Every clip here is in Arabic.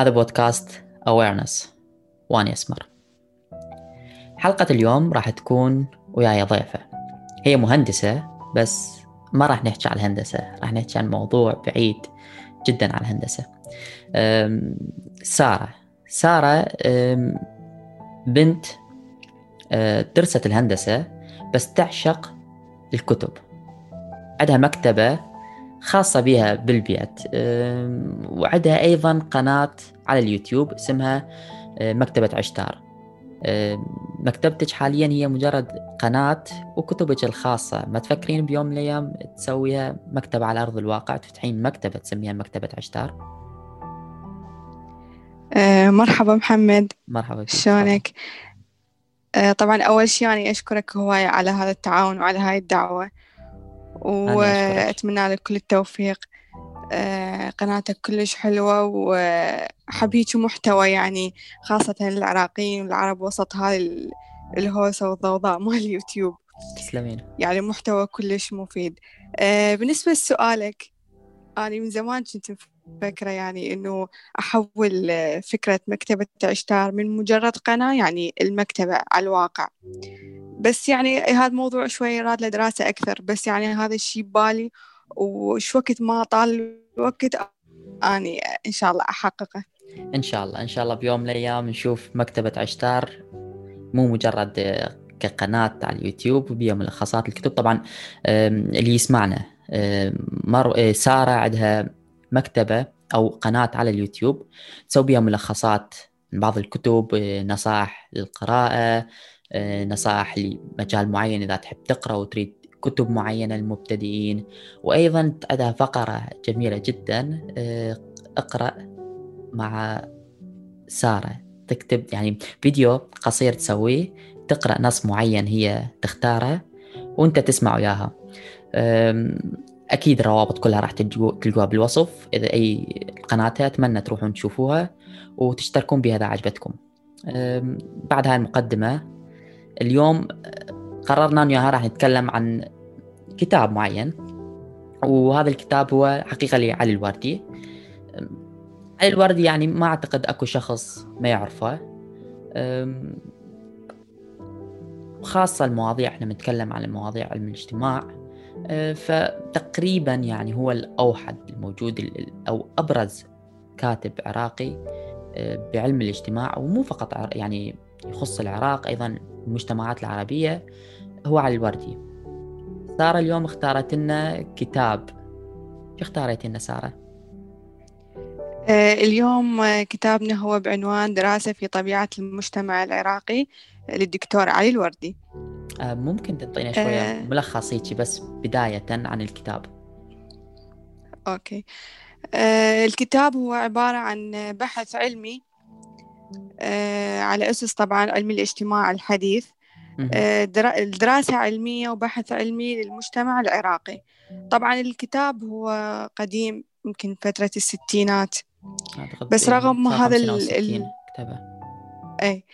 هذا بودكاست Awareness. وأنا أسمر حلقة اليوم راح تكون وياي ضيفة. هي مهندسة بس ما راح نحكي عن الهندسة. راح نحكي عن موضوع بعيد جدا عن الهندسة. سارة. سارة بنت أه، درست الهندسة بس تعشق الكتب. عندها مكتبة خاصة بها بالبيت أم، وعندها أيضا قناة على اليوتيوب اسمها أه، مكتبة عشتار. مكتبتك حاليا هي مجرد قناة وكتبك الخاصة. ما تفكرين بيوم من الأيام تسويها مكتبة على أرض الواقع تفتحين مكتبة تسميها مكتبة عشتار. آه، مرحبا محمد. مرحبا شلونك؟ آه، طبعا أول شيء أنا أشكرك هواية على هذا التعاون وعلى هاي الدعوة. وأتمنى لك كل التوفيق. آه، قناتك كلش حلوة وأحب هيك محتوى يعني خاصة العراقيين والعرب وسط هاي ال- الهوسة والضوضاء مال اليوتيوب تسلمين. يعني محتوى كلش مفيد. آه، بالنسبة لسؤالك أنا من زمان كنت مفكرة يعني إنه أحول آه، فكرة مكتبة عشتار من مجرد قناة يعني المكتبة على الواقع. بس يعني هذا الموضوع شوي راد له دراسة أكثر. بس يعني هذا الشيء ببالي وش وقت ما طال الوقت أني إن شاء الله أحققه. إن شاء الله إن شاء الله بيوم من الأيام نشوف مكتبة عشتار مو مجرد كقناة على اليوتيوب وبيها ملخصات الكتب. طبعا اللي يسمعنا مر... آه، سارة عندها مكتبة أو قناة على اليوتيوب. تسوي بيها ملخصات بعض الكتب آه، نصائح للقراءة نصائح لمجال معين إذا تحب تقرأ وتريد كتب معينة للمبتدئين. وأيضا عندها فقرة جميلة جدا آه، اقرأ مع سارة. تكتب يعني فيديو قصير تسويه تقرأ نص معين هي تختاره وأنت تسمع وياها. أكيد الروابط كلها راح تلقوها بالوصف. إذا أي قناتها أتمنى تروحون تشوفوها وتشتركون بها إذا عجبتكم. بعد هاي المقدمة اليوم قررنا إنه راح نتكلم عن كتاب معين وهذا الكتاب هو حقيقة لعلي الوردي. علي الوردي يعني ما أعتقد أكو شخص ما يعرفه. خاصة المواضيع إحنا بنتكلم عن مواضيع علم الاجتماع أه، فتقريبا يعني هو الأوحد الموجود ال- ال- أو أبرز كاتب عراقي أه، بعلم الاجتماع ومو فقط يعني يخص العراق أيضا المجتمعات العربية هو علي الوردي سارة اليوم اختارت لنا كتاب شو اختاريت لنا سارة؟ آه، اليوم آه، كتابنا هو بعنوان دراسة في طبيعة المجتمع العراقي للدكتور علي الوردي أه، ممكن تعطينا شوية أه. ملخص هيك بس بداية عن الكتاب أوكي آه، الكتاب هو عبارة عن بحث علمي آه، على أسس طبعا علم الاجتماع الحديث. آه، درا- دراسة علمية وبحث علمي للمجتمع العراقي. طبعا الكتاب هو قديم يمكن فترة الستينات. بس رغم هذا 50 أو ال- 60 ال- كتبة. أي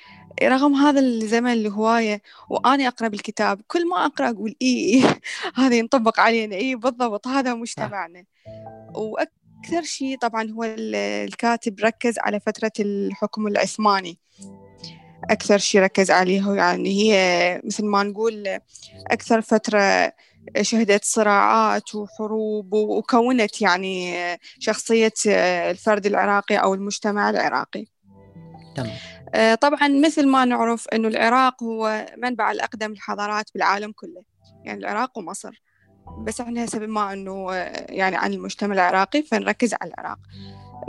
رغم هذا الزمن الهواية وأنا أقرأ بالكتاب كل ما أقرأ أقول إي إي هذا ينطبق علينا. إي بالضبط هذا مجتمعنا. وأكثر شيء طبعا هو ال- الكاتب ركز على فترة الحكم العثماني. أكثر شيء ركز عليه يعني هي مثل ما نقول أكثر فترة شهدت صراعات وحروب وكونت يعني شخصية الفرد العراقي أو المجتمع العراقي. تمام. آه، طبعا مثل ما نعرف أنه العراق هو منبع الأقدم الحضارات بالعالم كله. يعني العراق ومصر. بس إحنا هسه بما أنه آه، يعني عن المجتمع العراقي فنركز على العراق.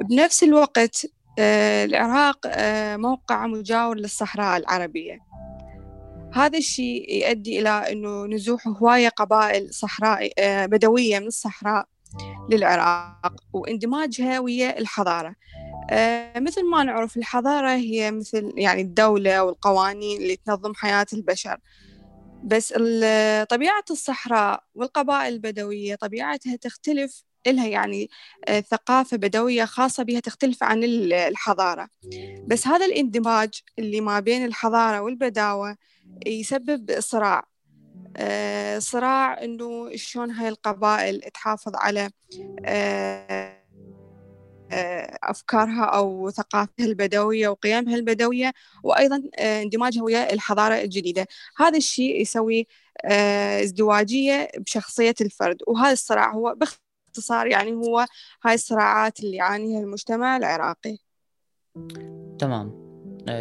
بنفس الوقت آه، العراق آه، موقع مجاور للصحراء العربية. هذا الشيء يؤدي إلى أنه نزوح هواية قبائل صحراء بدوية من الصحراء للعراق واندماجها ويا الحضارة. مثل ما نعرف الحضارة هي مثل يعني الدولة والقوانين اللي تنظم حياة البشر. بس طبيعة الصحراء والقبائل البدوية طبيعتها تختلف إلها يعني آه، ثقافة بدوية خاصة بها تختلف عن ال- الحضارة. بس هذا الاندماج اللي ما بين الحضارة والبداوة يسبب صراع. آه، صراع إنه شلون هاي القبائل تحافظ على آه، أفكارها أو ثقافتها البدوية وقيمها البدوية وأيضا اندماجها ويا الحضارة الجديدة. هذا الشيء يسوي ازدواجية بشخصية الفرد. وهذا الصراع هو باختصار يعني هو هاي الصراعات اللي يعانيها المجتمع العراقي. تمام.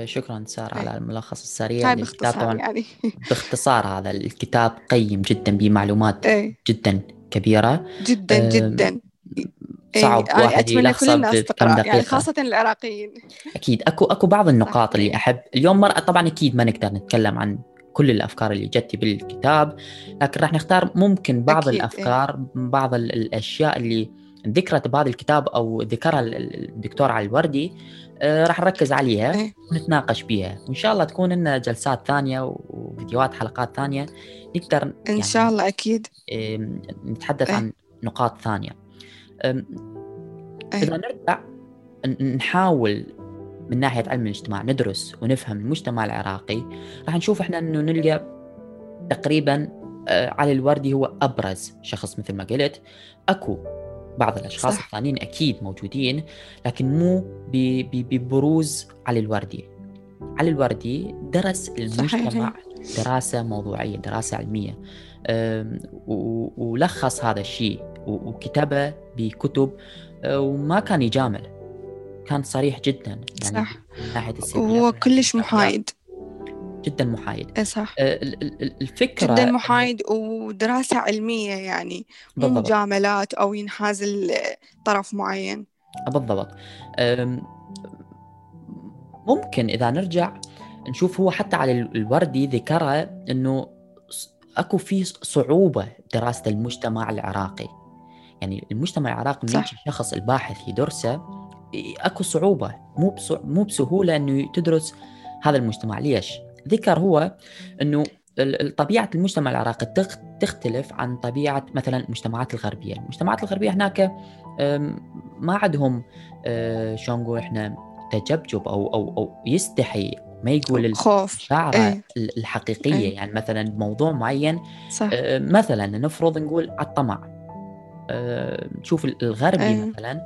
شكرا سارة على الملخص السريع هاي باختصار طبعا يعني. باختصار هذا الكتاب قيم جدا بمعلومات إيه. جدا كبيرة. جدا أه جدا. صعب إيه. واحد يلخصها بكم دقيقة يعني خاصة العراقيين أكيد أكو أكو بعض النقاط اللي أحب اليوم مرة طبعا أكيد ما نقدر نتكلم عن كل الأفكار اللي جت بالكتاب لكن راح نختار ممكن بعض أكيد. الأفكار إيه؟ بعض الأشياء اللي ذكرت بهذا الكتاب أو ذكرها الدكتور علي الوردي آه راح نركز عليها إيه؟ ونتناقش بها وإن شاء الله تكون لنا جلسات ثانية وفيديوهات حلقات ثانية نقدر إن يعني شاء الله أكيد نتحدث إيه؟ عن نقاط ثانية إيه؟ إذا نرجع نحاول من ناحية علم الاجتماع ندرس ونفهم المجتمع العراقي راح نشوف إحنا إنه نلقى تقريبا آه، علي الوردي هو أبرز شخص مثل ما قلت. أكو بعض الأشخاص صح. الثانيين أكيد موجودين لكن مو ببروز علي الوردي علي الوردي درس المجتمع صحيح. دراسة موضوعية دراسة علمية. ولخص هذا الشيء. وكتبه بكتب آه، وما كان يجامل. كان صريح جدا يعني صح. من ناحية وهو كلش محايد. جدا محايد. اي صح. آه، الفكرة جدا محايد ودراسة علمية يعني مو مجاملات أو ينحاز لطرف معين. بالضبط. ممكن إذا نرجع نشوف هو حتى على الوردي ذكرها إنه أكو في صعوبة دراسة المجتمع العراقي. يعني المجتمع العراقي من الشخص الباحث يدرسه أكو صعوبة مو مو بسهولة إنه تدرس هذا المجتمع ليش؟ ذكر هو إنه طبيعة المجتمع العراقي تختلف عن طبيعة مثلا المجتمعات الغربية، المجتمعات الغربية هناك ما عندهم أه، شلون نقول إحنا تجبجب أو أو أو يستحي ما يقول الشعره إيه. الحقيقية إيه. يعني مثلا موضوع معين صح. أه، مثلا نفرض نقول على الطمع نشوف الغربي إيه. مثلا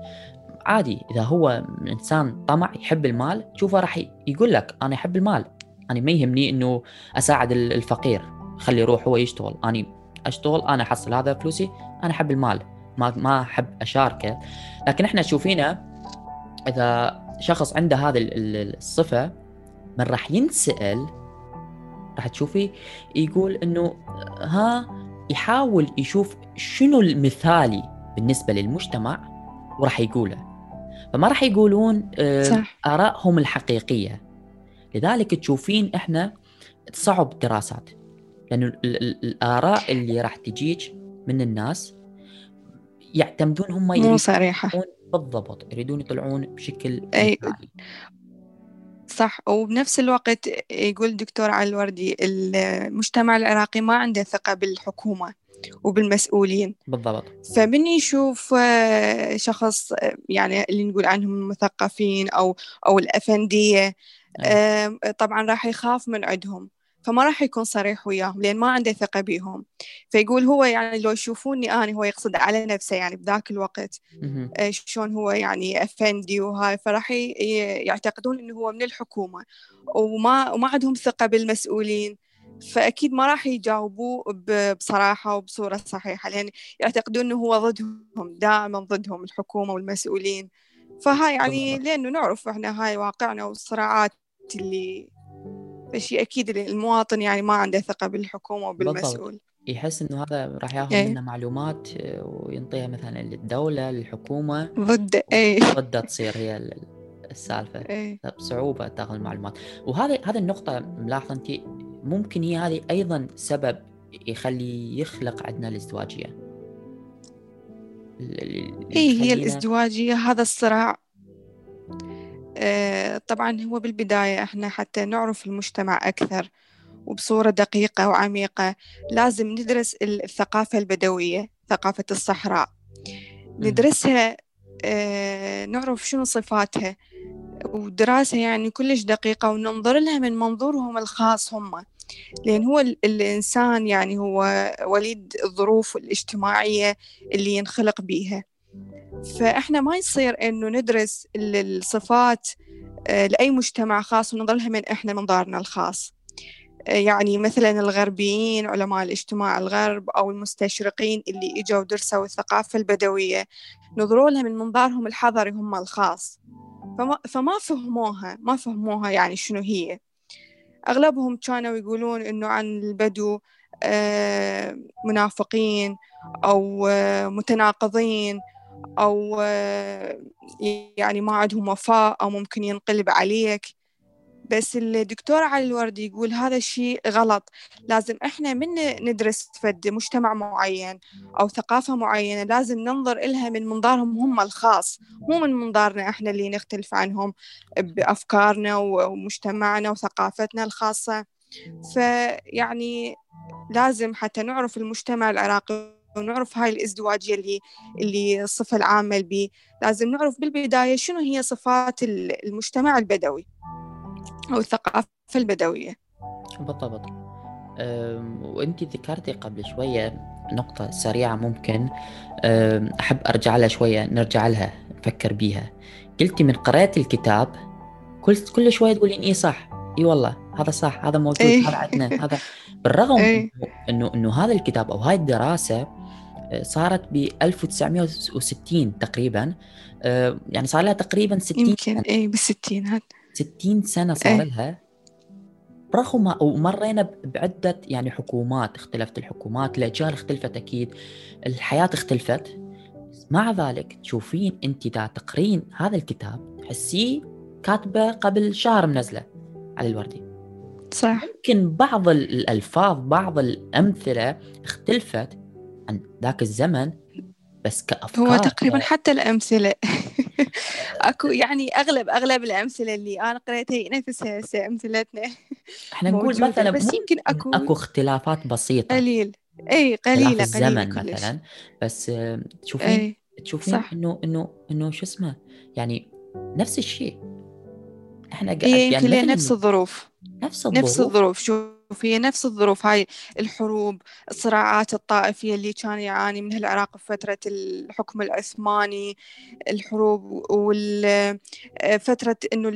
عادي إذا هو إنسان طمع يحب المال تشوفه راح يقول لك أنا أحب المال أنا ما يهمني إنه أساعد الفقير خلي يروح هو يشتغل أنا أشتغل أنا أحصل هذا فلوسي أنا أحب المال ما ما أحب أشاركه لكن إحنا شوفينا إذا شخص عنده هذه الصفة من راح ينسأل راح تشوفي يقول إنه ها يحاول يشوف شنو المثالي بالنسبة للمجتمع وراح يقوله. فما راح يقولون آه، صح. آرائهم الحقيقية. لذلك تشوفين إحنا صعب الدراسات لأنه الآراء اللي راح تجيك من الناس يعتمدون هم مو صريحة. بالضبط يريدون يطلعون بشكل أي صح. وبنفس الوقت يقول الدكتور علي الوردي المجتمع العراقي ما عنده ثقة بالحكومة وبالمسؤولين. بالضبط. فمن يشوف آه، شخص آه، يعني اللي نقول عنهم المثقفين أو أو الأفندية أيه. طبعا راح يخاف من عندهم. فما راح يكون صريح وياهم لأن ما عنده ثقة بيهم. فيقول هو يعني لو يشوفوني أنا هو يقصد على نفسه يعني بذاك الوقت آه، شلون هو يعني أفندي وهاي فراح يعتقدون إنه هو من الحكومة وما وما عندهم ثقة بالمسؤولين. فأكيد ما راح يجاوبوه بصراحة وبصورة صحيحة لأن يعتقدون أنه هو ضدهم دائما ضدهم الحكومة والمسؤولين. فهاي يعني لأنه نعرف إحنا هاي واقعنا والصراعات اللي فشي أكيد المواطن يعني ما عنده ثقة بالحكومة وبالمسؤول. بالضبط. يحس إنه هذا راح ياخذ إيه. منه معلومات وينطيها مثلا للدولة للحكومة. ضد اي ضد تصير هي السالفة. إيه. بصعوبه تاخذ المعلومات. وهذا هذه النقطة ملاحظة أنت ممكن هي هذه أيضا سبب يخلي يخلق عندنا الازدواجية. إيه هي الازدواجية هذا الصراع آه طبعا هو بالبداية إحنا حتى نعرف المجتمع أكثر وبصورة دقيقة وعميقة. لازم ندرس الثقافة البدوية ثقافة الصحراء. ندرسها آه نعرف شنو صفاتها. ودراسة يعني كلش دقيقة وننظر لها من منظورهم الخاص هم. لأن هو الإنسان يعني هو وليد الظروف الاجتماعية اللي ينخلق بيها. فإحنا ما يصير إنه ندرس الصفات آه، لأي مجتمع خاص وننظر لها من إحنا منظارنا الخاص. آه، يعني مثلا الغربيين علماء الاجتماع الغرب أو المستشرقين اللي إجوا درسوا الثقافة البدوية نظروا لها من منظارهم الحضري هم الخاص. فما, فما فهموها ما فهموها يعني شنو هي. أغلبهم كانوا يقولون إنه عن البدو آه، منافقين أو متناقضين. أو يعني ما عندهم وفاء أو ممكن ينقلب عليك. بس الدكتور علي الوردي يقول هذا الشيء غلط. لازم إحنا من ندرس فد مجتمع معين أو ثقافة معينة لازم ننظر إلها من منظارهم هم الخاص مو من منظارنا إحنا اللي نختلف عنهم بأفكارنا ومجتمعنا وثقافتنا الخاصة. فيعني لازم حتى نعرف المجتمع العراقي ونعرف هاي الازدواجية اللي اللي الصفة العامة البي. لازم نعرف بالبداية شنو هي صفات المجتمع البدوي أو الثقافة البدوية. بالضبط. وأنت ذكرتي قبل شوية نقطة سريعة ممكن أحب أرجع لها شوية نرجع لها نفكر بيها. قلتي من قراءة الكتاب كل كل شوية تقولين إيه صح؟ إي والله هذا صح هذا موجود إيه؟ هذا عندنا هذا بالرغم إيه؟ إنه إنه هذا الكتاب أو هاي الدراسة صارت ب 1960 تقريبا. آه، يعني صار لها تقريبا 60 يمكن اي بالستينات 60 سنة صار إيه؟ لها. رغم ومرينا بعدة يعني حكومات اختلفت. الحكومات الأجيال اختلفت أكيد. الحياة اختلفت. مع ذلك تشوفين أنت دا تقرين هذا الكتاب تحسيه كاتبة قبل شهر منزلة على الوردي. صح. يمكن بعض الألفاظ بعض الأمثلة اختلفت عن ذاك الزمن بس كأفكار هو تقريبا حتى الأمثلة. أكو يعني أغلب أغلب الأمثلة اللي أنا قريتها هي نفسها أمثلتنا. إحنا نقول مثلا بس يمكن أكو أكو اختلافات بسيطة. قليل. اي قليلة الزمن قليلة مثلا. بس تشوفين. تشوفين إنه إنه إنه شو اسمه؟ يعني نفس الشيء. إحنا قاعد يعني نفس الظروف نفس الظروف نفس الظروف. شوف هي نفس الظروف. هاي الحروب الصراعات الطائفية اللي كان يعاني منها العراق في فترة الحكم العثماني الحروب وفترة إنه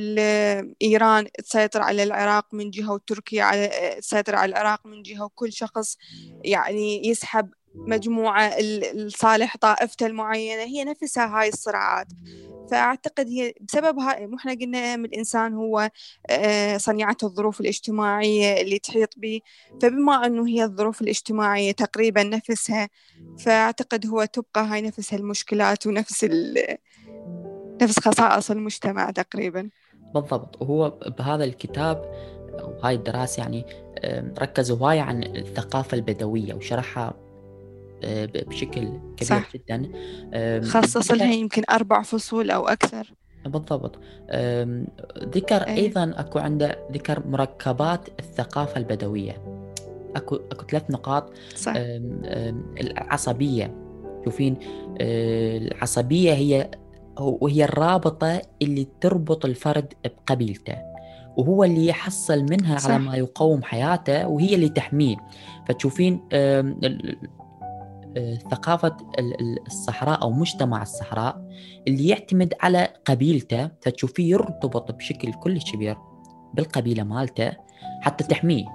إيران تسيطر على العراق من جهة وتركيا على تسيطر على العراق من جهة وكل شخص يعني يسحب مجموعة لصالح طائفته المعينة. هي نفسها هاي الصراعات. فأعتقد هي بسبب هاي مو إحنا قلنا الإنسان هو آه، صنيعة الظروف الاجتماعية اللي تحيط به. فبما أنه هي الظروف الاجتماعية تقريبا نفسها فأعتقد هو تبقى هاي نفس المشكلات ونفس نفس خصائص المجتمع تقريبا. بالضبط. وهو بهذا الكتاب وهاي الدراسة يعني ركزوا هواي عن الثقافة البدوية وشرحها آه، بشكل كبير صح. جدا خصص لها يمكن أربع فصول أو أكثر بالضبط ذكر أيه. أيضا أكو عنده ذكر مركبات الثقافة البدوية أكو أكو ثلاث نقاط صح. العصبية شوفين آه، العصبية هي وهي الرابطة اللي تربط الفرد بقبيلته وهو اللي يحصل منها صح. على ما يقوم حياته وهي اللي تحميه فتشوفين ثقافة الصحراء أو مجتمع الصحراء اللي يعتمد على قبيلته فتشوفيه يرتبط بشكل كلش كبير بالقبيلة مالته حتى تحميه.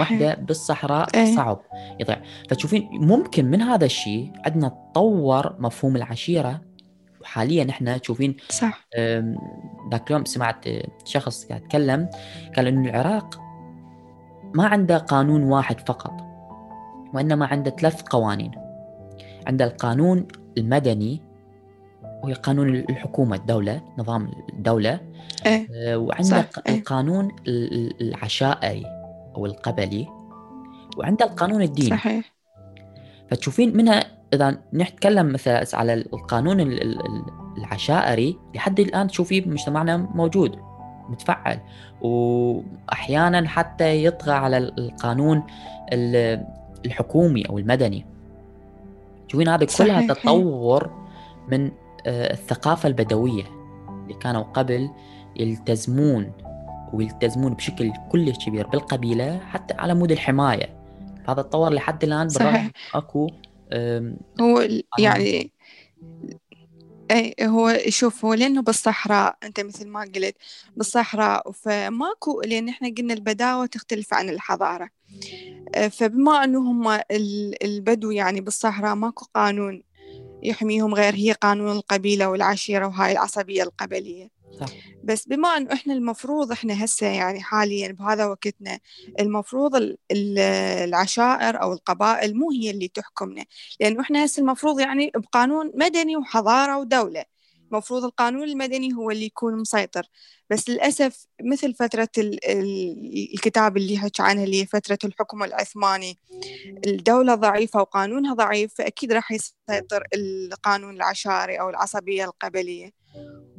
وحده بالصحراء إيه. صعب. يضيع فتشوفين ممكن من هذا الشيء عندنا تطور مفهوم العشيرة. وحاليا إحنا تشوفين صح. ذاك اليوم سمعت شخص قاعد يتكلم قال إنه العراق ما عنده قانون واحد فقط. وإنما عنده ثلاث قوانين. عنده القانون المدني وهي قانون الحكومة الدولة نظام الدولة. إيه؟ آه، وعنده إيه؟ القانون العشائري أو القبلي. وعنده القانون الديني. صحيح. فتشوفين منها إذا نتكلم مثلا على القانون العشائري لحد الآن تشوفيه بمجتمعنا موجود متفعل. وأحيانا حتى يطغى على القانون الحكومي أو المدني. تشوفين هذا كلها تطور من آه، الثقافة البدوية اللي كانوا قبل يلتزمون ويلتزمون بشكل كلش كبير بالقبيلة حتى على مود الحماية. هذا تطور لحد الآن بالرغم أكو هو يعني اي هو شوف هو لأنه بالصحراء أنت مثل ما قلت بالصحراء فماكو لأن إحنا قلنا البداوة تختلف عن الحضارة. فبما انه هم البدو يعني بالصحراء ماكو قانون يحميهم غير هي قانون القبيلة والعشيرة وهاي العصبية القبلية. صح. بس بما انه إحنا المفروض إحنا هسه يعني حاليا بهذا وقتنا المفروض العشائر أو القبائل مو هي اللي تحكمنا. لأنه إحنا هسه المفروض يعني بقانون مدني وحضارة ودولة. المفروض القانون المدني هو اللي يكون مسيطر. بس للأسف مثل فترة الكتاب اللي حكى عنها اللي هي فترة الحكم العثماني الدولة ضعيفة وقانونها ضعيف فأكيد راح يسيطر القانون العشائري أو العصبية القبلية.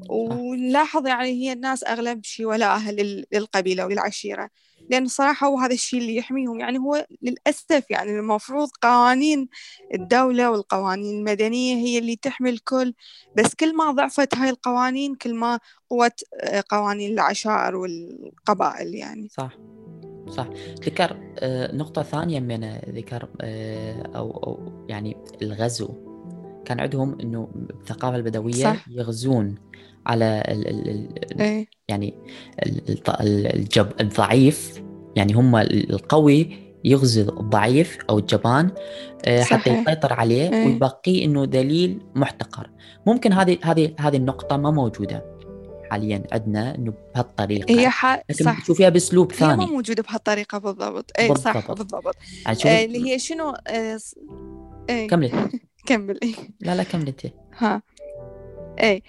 ونلاحظ يعني هي الناس أغلب شيء ولاءها للقبيلة وللعشيرة. لأن الصراحة هو هذا الشيء اللي يحميهم. يعني هو للأسف يعني المفروض قوانين الدولة والقوانين المدنية هي اللي تحمي الكل بس كل ما ضعفت هاي القوانين كل ما قوت آه، قوانين العشائر والقبائل يعني. صح. صح. ذكر آه، نقطة ثانية من ذكر آه، أو, أو يعني الغزو. كان عندهم إنه الثقافة البدوية صح. يغزون. على ال ال ال إيه؟ يعني الجب الضعيف يعني هم القوي يغزو الضعيف أو الجبان آه، حتى يسيطر عليه إيه؟ ويبقيه إنه دليل محتقر. ممكن هذه هذه هذه النقطة ما موجودة حاليا عندنا إنه بهالطريقة. هي ح... لكن صح. تشوفيها بأسلوب ثاني هي ما موجودة بهالطريقة بالضبط. اي بالضبط. صح بالضبط. يعني آه اللي هي شنو آه... إيه. كملي. كمل إيه لا لا كمل أنت. ها. آه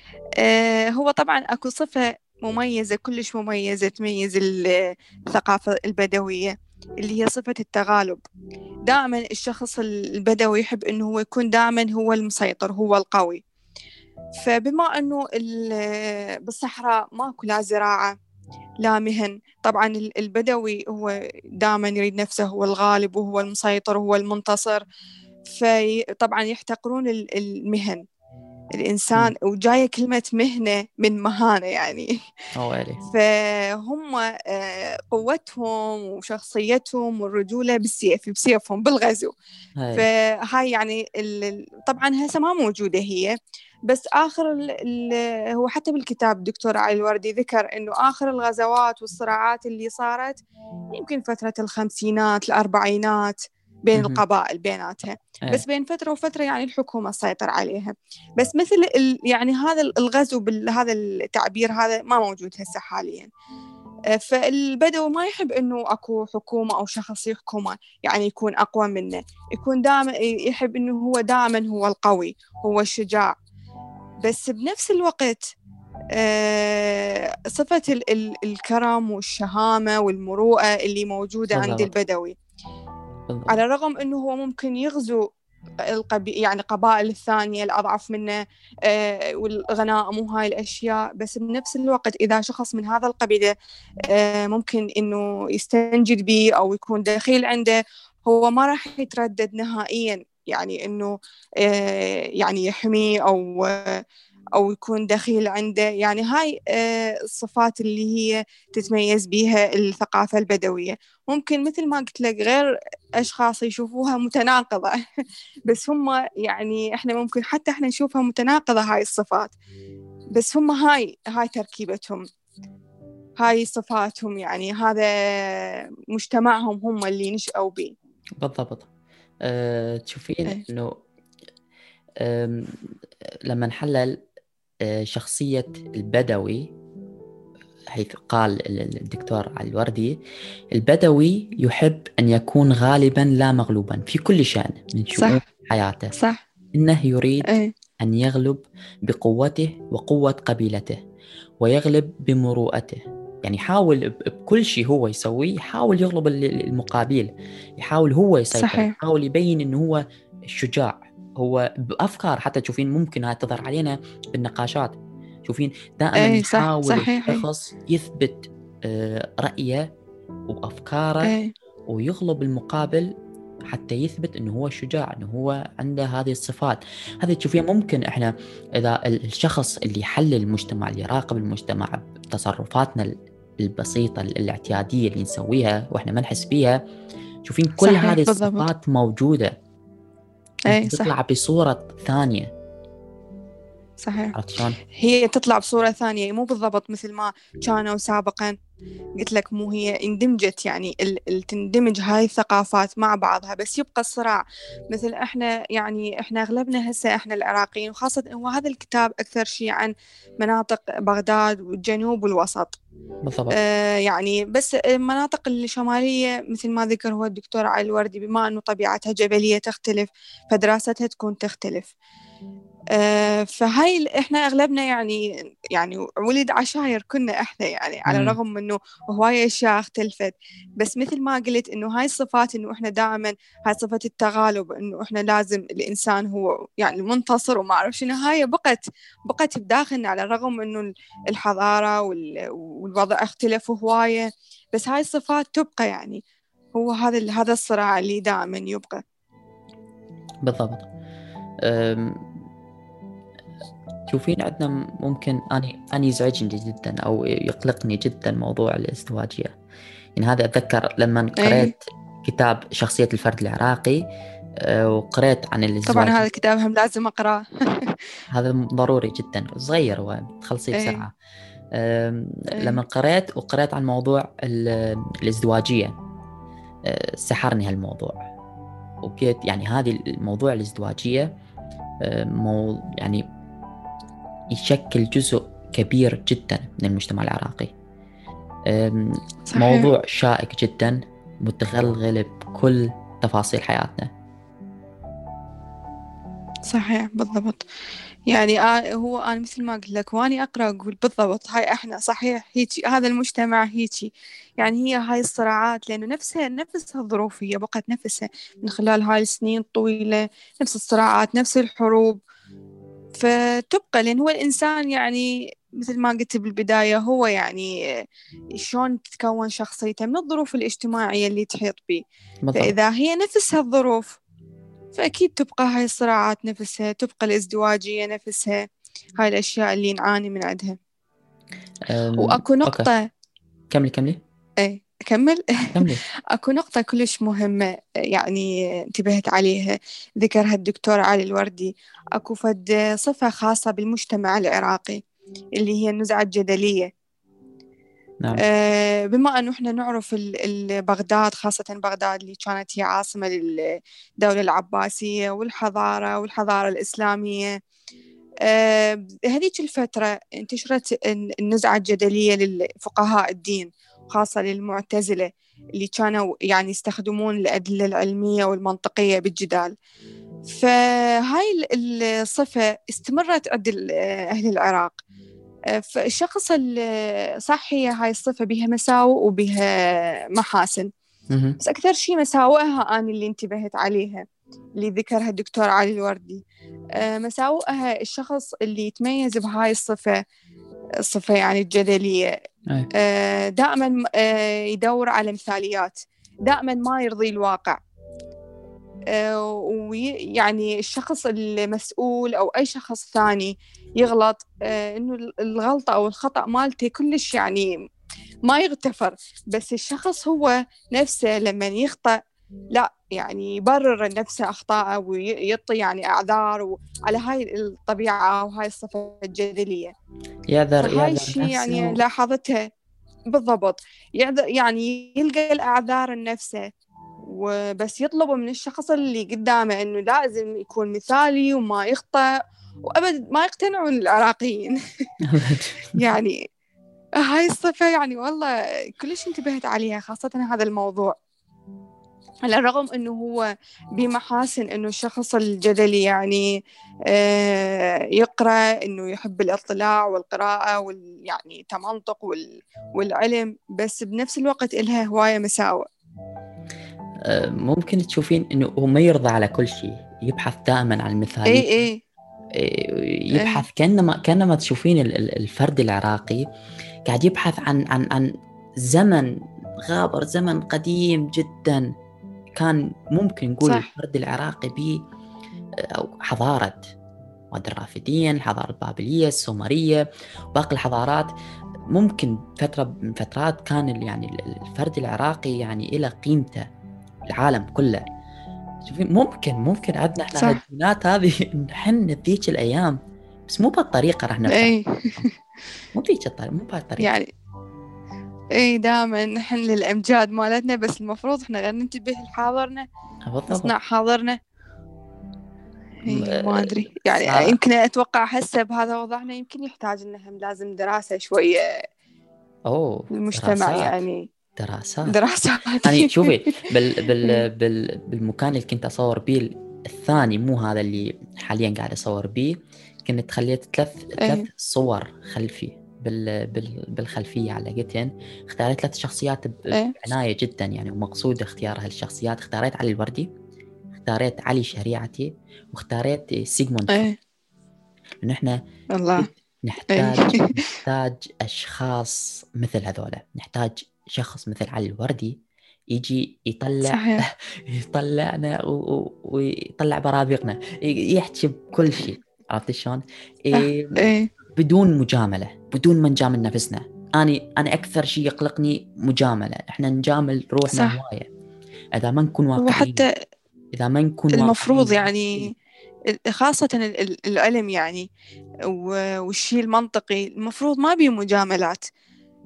هو طبعا أكو صفة مميزة كلش مميزة تميز الثقافة البدوية اللي هي صفة التغالب. دائما الشخص البدوي يحب إنه هو يكون دائما هو المسيطر هو القوي. فبما إنه بالصحراء ماكو لا زراعة لا مهن طبعا البدوي هو دائما يريد نفسه هو الغالب وهو المسيطر وهو المنتصر. فطبعا يحتقرون المهن. الإنسان وجاية كلمة مهنة من مهانة يعني. فهم آه، قوتهم وشخصيتهم والرجولة بالسيف بسيفهم بالغزو. هاي. فهاي يعني طبعا هسه ما موجودة هي. بس آخر هو حتى بالكتاب دكتور علي الوردي ذكر إنه آخر الغزوات والصراعات اللي صارت يمكن فترة الخمسينات الأربعينات بين القبائل بيناتها. أيه. بس بين فترة وفترة يعني الحكومة تسيطر عليها. بس مثل يعني هذا الغزو بهذا التعبير هذا ما موجود هسه حاليا. آه، فالبدو ما يحب إنه أكو حكومة أو شخص يحكمه يعني يكون أقوى منه. يكون دائما يحب إنه هو دائما هو القوي هو الشجاع. بس بنفس الوقت آه، صفة الكرم والشهامة والمروءة اللي موجودة عند البدوي. بالضبط. على الرغم إنه هو ممكن يغزو القبي يعني قبائل الثانية الأضعف منه آه والغنائم وهاي الأشياء بس بنفس الوقت إذا شخص من هذا القبيلة آه ممكن إنه يستنجد به أو يكون دخيل عنده هو ما راح يتردد نهائيا يعني إنه آه يعني يحميه أو آه أو يكون دخيل عنده. يعني هاي آه، الصفات اللي هي تتميز بها الثقافة البدوية. ممكن مثل ما قلت لك غير أشخاص يشوفوها متناقضة. بس هم يعني إحنا ممكن حتى إحنا نشوفها متناقضة هاي الصفات. بس هم هاي هاي تركيبتهم. هاي صفاتهم يعني. هذا مجتمعهم هم اللي نشأوا به. بالضبط. أه، تشوفين إيه. إنه لما نحلل شخصية البدوي حيث قال الدكتور الوردي البدوي يحب أن يكون غالبا لا مغلوبا في كل شأن من شؤون حياته. صح. إنه يريد أي. أن يغلب بقوته وقوة قبيلته ويغلب بمروءته. يعني يحاول بكل شيء هو يسويه يحاول يغلب المقابل يحاول هو يسيطر صحيح. يحاول يبين إنه هو الشجاع هو بأفكار حتى تشوفين ممكن هاي تظهر علينا بالنقاشات. تشوفين دائما يحاول الشخص يثبت آه، رأيه وأفكاره إيه. ويغلب المقابل حتى يثبت إنه هو شجاع إنه هو عنده هذه الصفات. هذه تشوفين ممكن إحنا إذا الشخص اللي يحلل المجتمع اللي يراقب المجتمع بتصرفاتنا البسيطة الاعتيادية اللي نسويها وإحنا ما نحس بيها تشوفين كل هذه الصفات موجودة. اي تطلع صح. بصورة ثانية صحيح؟ هي تطلع بصورة ثانية مو بالضبط مثل ما كانوا سابقا. قلت لك مو هي اندمجت يعني ال... تندمج هاي الثقافات مع بعضها بس يبقى الصراع. مثل إحنا يعني إحنا أغلبنا هسه إحنا العراقيين وخاصة هو هذا الكتاب أكثر شيء عن مناطق بغداد والجنوب والوسط. بالضبط. آه يعني بس المناطق الشمالية مثل ما ذكر هو الدكتور علي الوردي بما أنه طبيعتها جبلية تختلف فدراستها تكون تختلف. فهاي ال- إحنا أغلبنا يعني يعني ولد عشاير كنا إحنا يعني على. الرغم من إنه هواية اشياء اختلفت بس مثل ما قلت إنه هاي الصفات إنه إحنا دائما هاي صفة التغالب إنه إحنا لازم الإنسان هو يعني منتصر وما أعرف شنو هاي بقت بقت بداخلنا على الرغم إنه الحضارة وال- والوضع اختلف هواية. بس هاي الصفات تبقى يعني هو هذا هذا الصراع اللي دائما يبقى. بالضبط. تشوفين عندنا ممكن أني أني يزعجني جدا أو يقلقني جدا موضوع الازدواجية يعني هذا أتذكر لما أي. قرأت كتاب شخصية الفرد العراقي أه، وقرأت عن طبعا الازدواج هذا الكتاب هم لازم أقرأه هذا ضروري جدا صغير هو تخلصيه إيه. بسرعة أم، إيه. لما قرأت وقرأت عن موضوع ال- الازدواجية أه، سحرني هالموضوع وكيت يعني هذه الموضوع الازدواجية أه، مو يعني يشكل جزء كبير جدا من المجتمع العراقي. صحيح. موضوع شائك جدا متغلغل بكل تفاصيل حياتنا. صحيح بالضبط. يعني آه هو أنا مثل ما قلت لك وأني أقرأ أقول بالضبط هاي إحنا صحيح هيجي هذا المجتمع هيجي. يعني هي هاي الصراعات لأنه نفسها نفسها الظروف هي بقت نفسها من خلال هاي السنين الطويلة نفس الصراعات نفس الحروب. فتبقى لأن هو الإنسان يعني مثل ما قلت بالبداية هو يعني شلون تتكون شخصيته؟ من الظروف الاجتماعية اللي تحيط به. فإذا هي نفسها الظروف فأكيد تبقى هاي الصراعات نفسها تبقى الازدواجية نفسها هاي الأشياء اللي نعاني من عندها. وأكو أوكي. نقطة. كملي كملي. إيه. أكمل؟ أكو نقطة كلش مهمة يعني انتبهت عليها. ذكرها الدكتور علي الوردي. أكو فد صفة خاصة بالمجتمع العراقي اللي هي النزعة الجدلية. نعم. آه، بما أنه إحنا نعرف ال- ال- بغداد خاصة بغداد اللي كانت هي عاصمة للدولة العباسية والحضارة والحضارة الإسلامية. آه، هذيك الفترة انتشرت الن- النزعة الجدلية للفقهاء الدين. خاصة للمعتزلة اللي كانوا يعني يستخدمون الأدلة العلمية والمنطقية بالجدال. فهاي ال- الصفة استمرت عند أهل العراق. آه، فالشخص ال- صح هي هاي الصفة بها مساوئ وبها محاسن. بس أكثر شيء مساوئها أنا اللي انتبهت عليها اللي ذكرها الدكتور علي الوردي. آه، مساوئها الشخص اللي يتميز بهاي الصفة الصفة يعني الجدلية. أي. آه، دائما آه، يدور على مثاليات. دائما ما يرضي الواقع. ويعني الشخص المسؤول أو أي شخص ثاني يغلط آه، إنه الغلطة أو الخطأ مالته كلش يعني ما يغتفر. بس الشخص هو نفسه لما يخطأ لا يعني يبرر نفسه أخطاءه ويعطي يعني أعذار على هاي الطبيعة وهاي الصفة الجدلية. يعذر يعذر الشيء يعني. لاحظتها بالضبط. يعذر يعني يلقى الأعذار لنفسه وبس يطلب من الشخص اللي قدامه إنه لازم يكون مثالي وما يخطأ وأبد ما يقتنعون العراقيين. يعني هاي الصفة يعني والله كلش انتبهت عليها خاصة هذا الموضوع. على الرغم إنه هو بمحاسن إنه الشخص الجدلي يعني آه، يقرأ إنه يحب الاطلاع والقراءة وال يعني تمنطق وال والعلم بس بنفس الوقت إلها هواية مساوئ آه، ممكن تشوفين إنه هو ما يرضى على كل شيء يبحث دائما عن اي المثالية. اي إيه، يبحث كأنما كأنما تشوفين ال- ال- الفرد العراقي قاعد يبحث عن عن عن زمن غابر زمن قديم جدا. كان ممكن نقول صح. الفرد العراقي به أو حضارة واد الرافدين الحضاره البابليه السومرية باقي الحضارات. ممكن فترة من فترات كان يعني ال- الفرد العراقي يعني له قيمته العالم كله. شوفين ممكن ممكن عندنا إحنا صح. هالدينات هذه نحن ذيك الأيام بس مو بهالطريقة راح نفهم. اي مو بذيك الطريقة مو بهالطريقة. يعني اي دائما نحن للإمجاد مالتنا بس المفروض إحنا غير ننتبه لحاضرنا نصنع حاضرنا. إي، م- ما أدري. يعني صار- يمكن أتوقع هسه بهذا وضعنا يمكن يحتاج انه هم لازم دراسة شوية. أوه للمجتمع دراسات. يعني. دراسات. دراسات. يعني شوفي بال إيه. بال بال بالمكان اللي كنت أصور بيه الثاني مو هذا اللي حاليا قاعد أصور بيه كنت خليت ثلاث ثلاث إيه. صور خلفي. بال بال بالخلفية على قتن اختاريت ثلاث شخصيات إيه. بعناية جدا يعني ومقصود اختيار هالشخصيات اختاريت علي الوردي اختاريت علي شريعتي واختاريت سيغموند إيه. لأنه إحنا الله. نحتاج إيه. نحتاج أشخاص مثل هذولا. نحتاج شخص مثل علي الوردي يجي يطلع صحيح. يطلعنا و- و- ويطلع برابقنا يحكي بكل شيء. عرفت شلون؟ إيه. إيه. بدون مجاملة بدون ما نجامل نفسنا. أني أنا أكثر شيء يقلقني مجاملة. إحنا نجامل روحنا. هواية. إذا ما نكون واقعيين وحتى إذا ما نكون المفروض يعني خاصة ال- ال- العلم يعني والشيء المنطقي المفروض ما بيه مجاملات.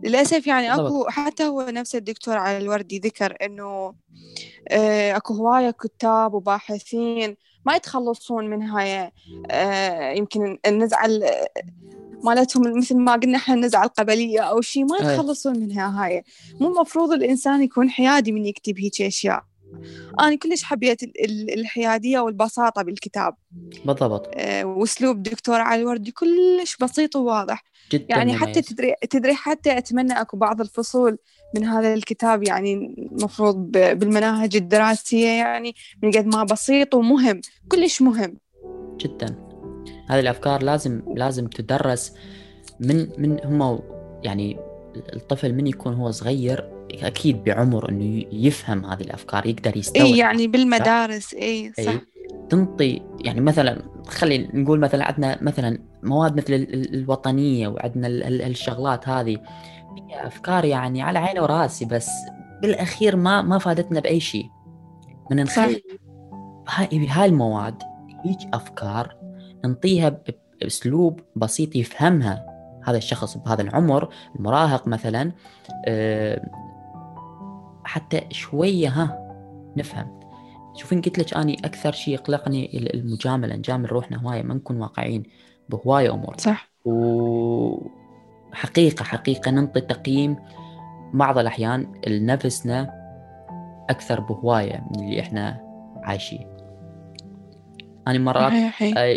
للأسف يعني. أكو حتى هو نفس الدكتور علي الوردي ذكر إنه آه، أكو هواية كتاب وباحثين ما يتخلصون من هاي آه، يمكن النزعة ال- مالتهم مثل ما قلنا إحنا النزعة القبلية أو شيء ما أي. يتخلصون منها هاي مو المفروض الإنسان يكون حيادي من يكتب هيك أشياء أنا كلش حبيت ال- ال- الحيادية والبساطة بالكتاب. بالضبط. آه، وأسلوب دكتور علي الوردي كلش بسيط وواضح. جدا يعني حتى. تدري تدري حتى أتمنى أكو بعض الفصول من هذا الكتاب يعني المفروض بالمناهج الدراسية يعني من قد ما بسيط ومهم كلش مهم. جدا. هذه الأفكار لازم لازم تدرس من من هم يعني الطفل من يكون هو صغير أكيد بعمر إنه يفهم هذه الأفكار يقدر يستوعب اي يعني بالمدارس اي صح أي. تنطي يعني مثلا خلي نقول مثلا عندنا مثلا مواد مثل ال- ال- الوطنية وعندنا ال- ال- الشغلات هذه هي أفكار يعني على عيني وراسي بس بالأخير ما ما فادتنا بأي شيء من. نخلي هاي هاي المواد هيك أفكار نعطيها ب- بأسلوب بسيط يفهمها هذا الشخص بهذا العمر المراهق مثلا آه، حتى شوية ها نفهم. شوفين قلت لك أني أكثر شيء يقلقني ال- المجاملة نجامل روحنا هواية ما نكون واقعيين بهواية أمور. صح. وحقيقه حقيقة ننطي تقييم بعض الأحيان لنفسنا أكثر بهواية من اللي إحنا عايشين. أنا مرات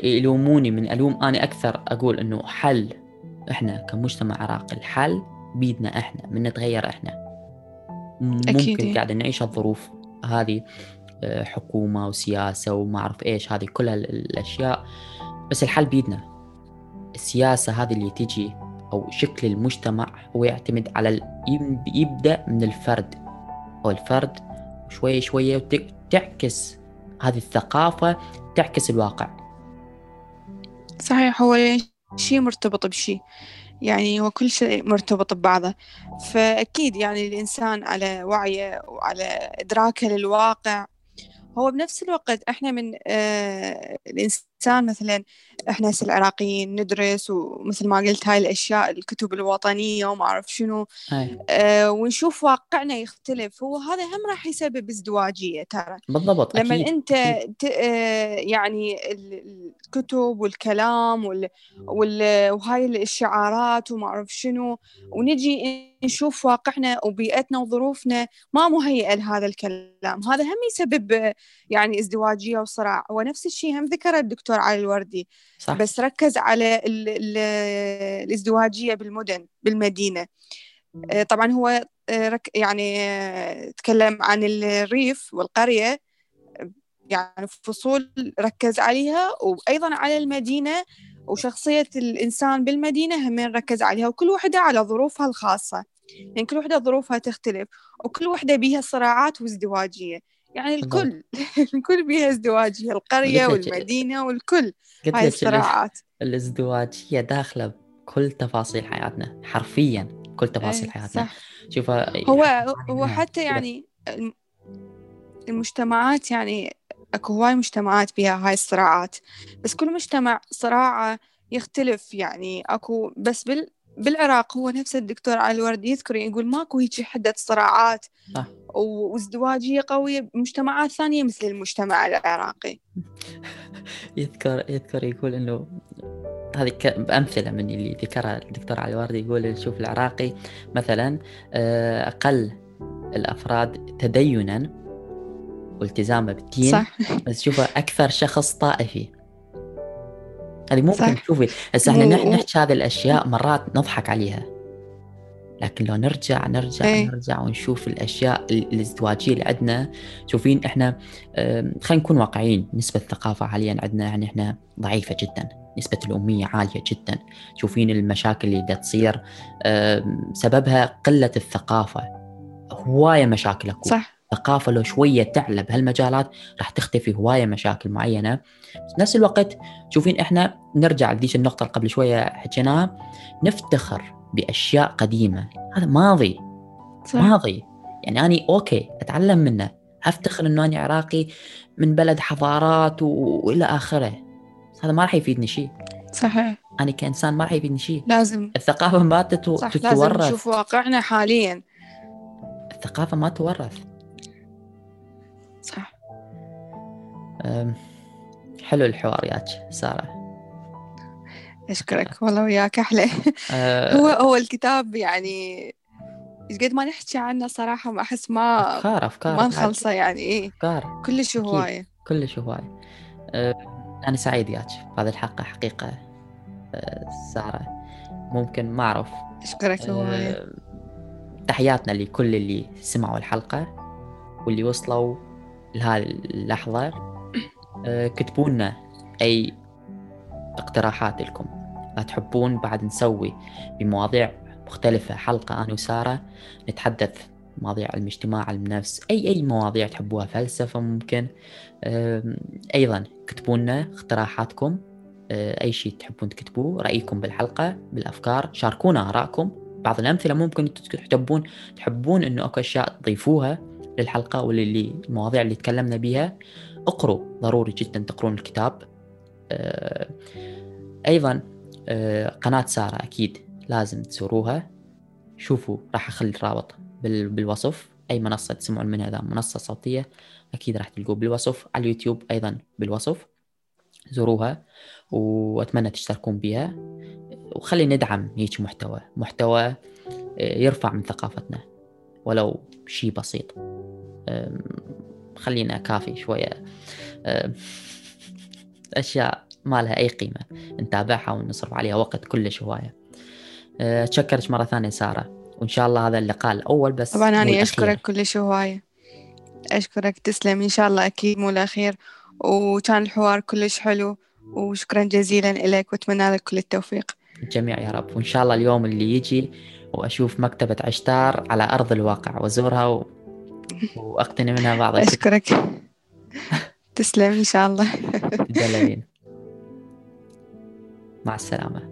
يلوموني من ألوم أنا أكثر أقول إنه حل إحنا كمجتمع عراقي الحل بيدنا إحنا من نتغير إحنا. ممكن إيه. قاعد نعيش الظروف هذه آه، حكومة وسياسة وما أعرف إيش هذه كل ال- الأشياء. بس الحل بيدنا. السياسة هذه اللي تجي أو شكل المجتمع هو يعتمد على ال... يب- يبدأ من الفرد. أو الفرد شوية وت- تعكس هذه الثقافة تعكس الواقع. صحيح هو شيء مرتبط بشيء. يعني هو كل شيء مرتبط ببعضه. فأكيد يعني الإنسان على وعيه وعلى إدراكه للواقع هو بنفس الوقت إحنا من آه الإنسان مثلا إحنا هسه العراقيين ندرس ومثل ما قلت هاي الأشياء الكتب الوطنية وما أعرف شنو. هاي آه ونشوف واقعنا يختلف. هو هذا هم راح يسبب ازدواجية ترى. بالضبط لما أكيد. أنت ت... آه، يعني ال- الكتب والكلام وال... وال... وهاي الشعارات وما أعرف شنو. ونجي نشوف واقعنا وبيئتنا وظروفنا. ما مهيئه لهذا الكلام. هذا هم يسبب آه، يعني ازدواجية وصراع. ونفس الشيء هم ذكره الدكتور علي الوردي. صح. بس ركز على ال... ال... الازدواجية بالمدن بالمدينة. آه، طبعا هو آه،. يعني آه، تكلم عن الريف والقرية. يعني فصول ركز عليها وأيضا على المدينة وشخصية الإنسان بالمدينة هم ركز عليها وكل وحدة على ظروفها الخاصة. يعني كل وحدة ظروفها تختلف وكل وحدة بيها صراعات وازدواجية. يعني الكل. الكل بيها ازدواجية القرية والمدينة والكل. هاي الصراعات. الازدواجية داخلة بكل تفاصيل حياتنا حرفيا كل تفاصيل إيه، حياتنا. صح. شوف هو يعني هو حتى. يعني الم- المجتمعات يعني أكو هواي مجتمعات بها هاي الصراعات. بس كل مجتمع صراعة يختلف يعني أكو بس بال بالعراق هو نفس الدكتور علي الوردي يذكر يقول ماكو هيك حدة صراعات. وازدواجية قوية بمجتمعات ثانية مثل المجتمع العراقي. يذكر يذكر يقول إنه هذه بأمثلة من اللي ذكرها الدكتور علي الوردي يقول شوف العراقي مثلا آه، أقل الأفراد تدينا والتزاما بالدين صح. بس شوفه أكثر شخص طائفي. هذه ممكن صح. تشوفي هسه إحنا نحكي هذه الأشياء مرات نضحك عليها. لكن لو نرجع نرجع إيه. نرجع ونشوف الأشياء الازدواجية اللي عندنا شوفين إحنا خلينا نكون واقعيين نسبة الثقافة حاليا عندنا يعني إحنا ضعيفة جدا نسبة الأمية عالية جدا. شوفين المشاكل اللي دا تصير سببها قلة الثقافة. هواية مشاكل أكو. صح. الثقافة لو شوية تعلى بهالمجالات راح تختفي هواية مشاكل معينة. بس نفس الوقت شوفين إحنا نرجع لذيك النقطة اللي قبل شوية حكيناها نفتخر بأشياء قديمة. هذا ماضي. صح. ماضي. يعني أنا أوكي أتعلم منه أفتخر أنه أنا عراقي من بلد حضارات و... وإلى آخره. هذا ما راح يفيدني شيء صحيح. أنا كإنسان ما راح يفيدني شيء لازم. الثقافة ما تتو... صح تتورث. لازم نشوف واقعنا حاليا. الثقافة ما تورث. صح. حلو الحوار ياك سارة. أشكرك والله وياك أحلى. أه هو هو الكتاب يعني قد ما نحكي عنه صراحة ما أحس ما أفكار أفكار ما نخلصه يعني إيه. أفكار كلش هواية. كلش هواية. أه أنا سعيد ياك بهذه الحلقة حقيقة. أه سارة ممكن ما أعرف. أشكرك هواية. أه تحياتنا لكل اللي سمعوا الحلقة واللي وصلوا. لهذه اللحظة أه كتبوا لنا أي اقتراحات لكم. لا تحبون بعد نسوي بمواضيع مختلفة. حلقة أنا وسارة نتحدث مواضيع علم الاجتماع علم النفس أي أي مواضيع تحبوها فلسفة ممكن. أيضا كتبوا لنا اقتراحاتكم. أه، أي شيء تحبون تكتبوه رأيكم بالحلقة بالأفكار شاركونا آرائكم. بعض الأمثلة ممكن تحبون تحبون إنه أكو أشياء تضيفوها. للحلقة واللي المواضيع اللي تكلمنا بيها. اقروا ضروري جدا تقرون الكتاب. أه، أيضا أه، قناة سارة أكيد لازم تزوروها. شوفوا راح أخلي الرابط بالوصف. أي منصة تسمعون منها إذا منصة صوتية أكيد راح تلقوه بالوصف. على اليوتيوب أيضا بالوصف. زوروها وأتمنى تشتركون بها وخلي ندعم هيك محتوى. محتوى آه، يرفع من ثقافتنا ولو شيء بسيط. خلينا كافي شوية. أشياء ما لها أي قيمة. نتابعها ونصرف عليها وقت كلش هواية. أتشكرك آه، مرة ثانية سارة. وإن شاء الله هذا اللقاء الأول بس طبعا أنا أشكرك كلش هواية. أشكرك. تسلم. إن شاء الله أكيد مو الأخير. وكان الحوار كلش حلو. وشكرا جزيلا لك وأتمنى لك كل التوفيق. الجميع يا رب. وإن شاء الله اليوم اللي يجي وأشوف مكتبة عشتار على أرض الواقع. وأزورها و... وأقتني منها بعض أشكرك. تسلم إن شاء الله. مع السلامة.